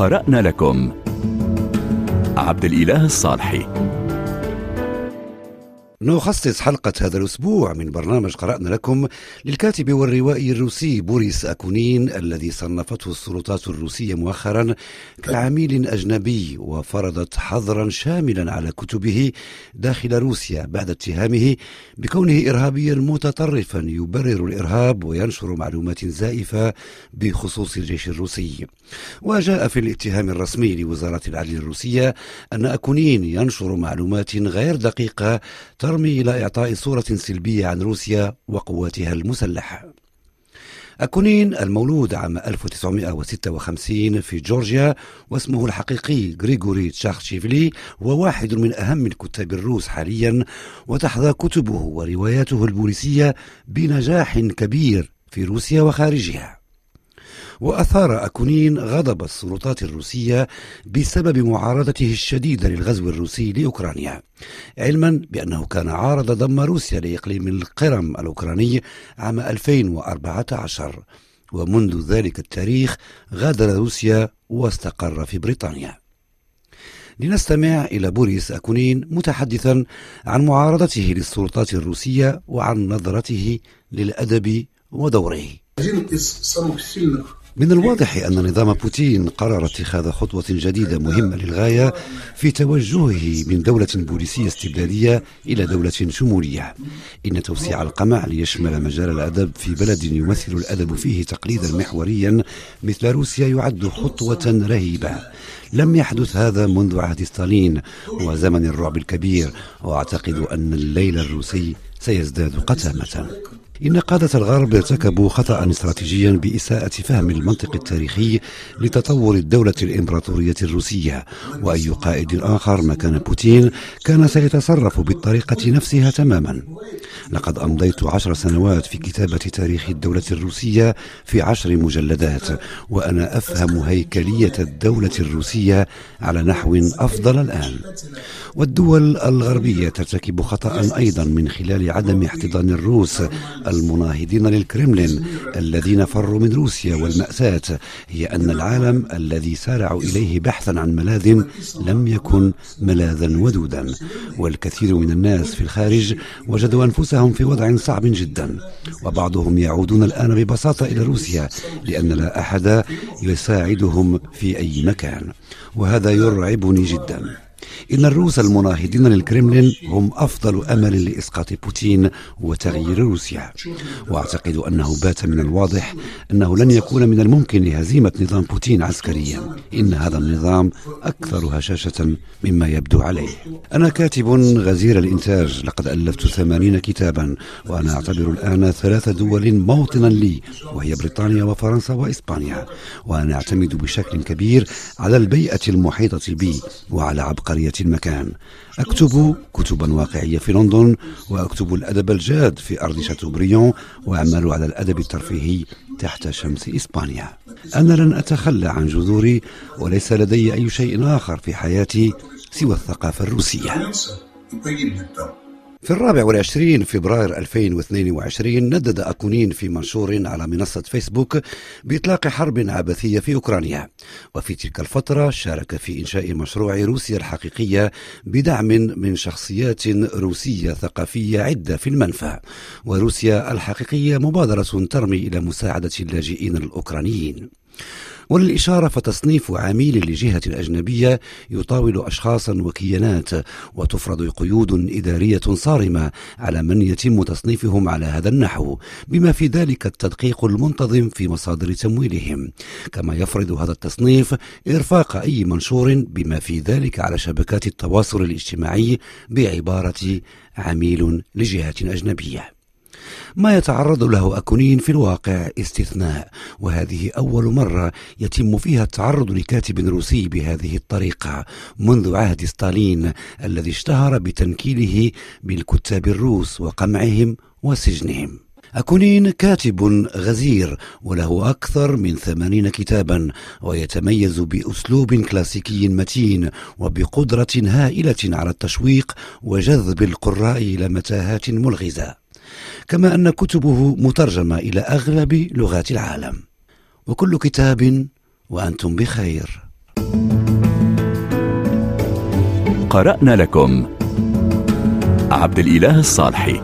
قرأنا لكم. عبد الإله الصالحي. نخصص حلقة هذا الأسبوع من برنامج قرأنا لكم للكاتب والروائي الروسي بوريس أكونين الذي صنفته السلطات الروسية مؤخرا كعميل أجنبي وفرضت حظرا شاملا على كتبه داخل روسيا بعد اتهامه بكونه إرهابيا متطرفا يبرر الإرهاب وينشر معلومات زائفة بخصوص الجيش الروسي. وجاء في الاتهام الرسمي لوزارة العدل الروسية أن أكونين ينشر معلومات غير دقيقة ترمي إلى إعطاء صورة سلبية عن روسيا وقواتها المسلحة. أكونين المولود عام 1956 في جورجيا واسمه الحقيقي غريغوري تشاخشيفلي هو واحد من أهم الكتاب الروس حاليا وتحظى كتبه ورواياته البوليسية بنجاح كبير في روسيا وخارجها. وأثار أكونين غضب السلطات الروسية بسبب معارضته الشديدة للغزو الروسي لأوكرانيا علما بأنه كان عارض ضم روسيا لإقليم القرم الأوكراني عام 2014 ومنذ ذلك التاريخ غادر روسيا واستقر في بريطانيا. لنستمع إلى بوريس أكونين متحدثا عن معارضته للسلطات الروسية وعن نظرته للأدب ودوره. من الواضح أن نظام بوتين قرر اتخاذ خطوة جديدة مهمة للغاية في توجهه من دولة بوليسية استبدادية إلى دولة شمولية. إن توسيع القمع ليشمل مجال الأدب في بلد يمثل الأدب فيه تقليدا محوريا مثل روسيا يعد خطوة رهيبة. لم يحدث هذا منذ عهد ستالين وزمن الرعب الكبير وأعتقد أن الليل الروسي سيزداد قتامة. إن قادة الغرب ارتكبوا خطأ استراتيجيا بإساءة فهم المنطق التاريخي لتطور الدولة الإمبراطورية الروسية وأي قائد آخر مكان بوتين كان سيتصرف بالطريقة نفسها تماما. لقد أمضيت عشر سنوات في كتابة تاريخ الدولة الروسية في عشر مجلدات وأنا أفهم هيكلية الدولة الروسية على نحو أفضل الآن. والدول الغربية ترتكب خطأ أيضا من خلال عدم احتضان الروس المناهضين للكرملين الذين فروا من روسيا والمأساة هي أن العالم الذي سارعوا إليه بحثا عن ملاذ لم يكن ملاذا ودودا. والكثير من الناس في الخارج وجدوا أنفسهم في وضع صعب جدا. وبعضهم يعودون الآن ببساطة إلى روسيا لأن لا أحد يساعدهم في أي مكان. وهذا يرعبني جدا. إن الروس المناهضين للكرملين هم أفضل أمل لإسقاط بوتين وتغيير روسيا. وأعتقد أنه بات من الواضح أنه لن يكون من الممكن هزيمة نظام بوتين عسكريا. إن هذا النظام أكثر هشاشة مما يبدو عليه. أنا كاتب غزير الإنتاج لقد ألفت ثمانين كتابا وأنا أعتبر الآن ثلاث دول موطنا لي وهي بريطانيا وفرنسا وإسبانيا. وأنا أعتمد بشكل كبير على البيئة المحيطة بي وعلى عبقرية المكان. أكتب كتبا واقعية في لندن وأكتب الأدب الجاد في أرض شاتوبريون وأعمل على الأدب الترفيهي تحت شمس إسبانيا. أنا لن أتخلى عن جذوري وليس لدي أي شيء آخر في حياتي سوى الثقافة الروسية. في الرابع والعشرين فبراير 2022 ندد أكونين في منشور على منصة فيسبوك بإطلاق حرب عبثية في أوكرانيا. وفي تلك الفترة شارك في إنشاء مشروع روسيا الحقيقية بدعم من شخصيات روسية ثقافية عدة في المنفى. وروسيا الحقيقية مبادرة ترمي إلى مساعدة اللاجئين الأوكرانيين. وللإشارة فتصنيف عميل لجهة أجنبية يطاول أشخاصا وكيانات وتفرض قيود إدارية صارمة على من يتم تصنيفهم على هذا النحو بما في ذلك التدقيق المنتظم في مصادر تمويلهم. كما يفرض هذا التصنيف إرفاق أي منشور بما في ذلك على شبكات التواصل الاجتماعي بعبارة عميل لجهة أجنبية. ما يتعرض له أكونين في الواقع استثناء وهذه أول مرة يتم فيها التعرض لكاتب روسي بهذه الطريقة منذ عهد ستالين الذي اشتهر بتنكيله بالكتاب الروس وقمعهم وسجنهم. أكونين كاتب غزير وله أكثر من ثمانين كتابا ويتميز بأسلوب كلاسيكي متين وبقدرة هائلة على التشويق وجذب القراء إلى متاهات ملغزة. كما أن كتبه مترجمة إلى أغلب لغات العالم. وكل كتاب وأنتم بخير. قرأنا لكم. عبد الإله الصالحي.